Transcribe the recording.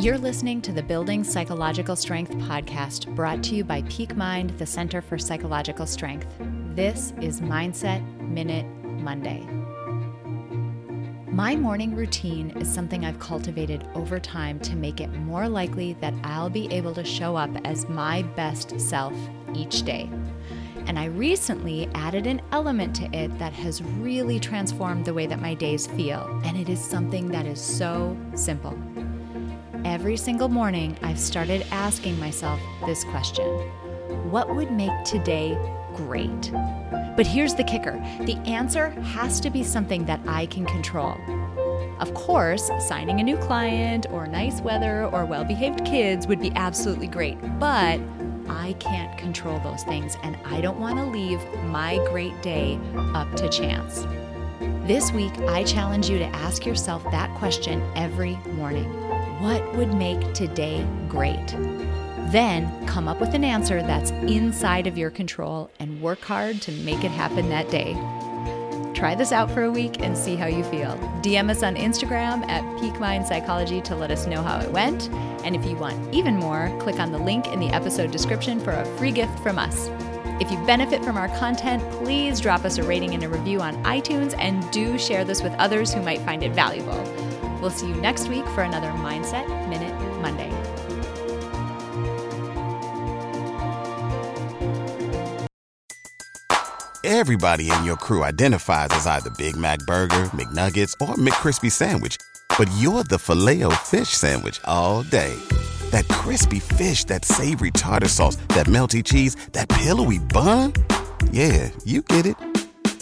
You're listening to the Building Psychological Strength podcast brought to you by Peak Mind, the Center for Psychological Strength. This is Mindset Minute Monday. My morning routine is something I've cultivated over time to make it more likely that I'll be able to show up as my best self each day. And I recently added an element to it that has really transformed the way that my days feel. And it is something that is so simple. Every single morning, I've started asking myself this question What would make today great? But here's the kicker the answer has to be something that I can control. Of course, signing a new client, or nice weather, or well behaved kids would be absolutely great, but I can't control those things, and I don't want to leave my great day up to chance. This week, I challenge you to ask yourself that question every morning What would make today great? Then come up with an answer that's inside of your control and work hard to make it happen that day. Try this out for a week and see how you feel. DM us on Instagram at Peak Mind Psychology to let us know how it went. And if you want even more, click on the link in the episode description for a free gift from us. If you benefit from our content, please drop us a rating and a review on iTunes and do share this with others who might find it valuable. We'll see you next week for another Mindset Minute Monday. Everybody in your crew identifies as either Big Mac Burger, McNuggets, or McCrispy Sandwich. But you're the filet fish Sandwich all day. That crispy fish, that savory tartar sauce, that melty cheese, that pillowy bun. Yeah, you get it.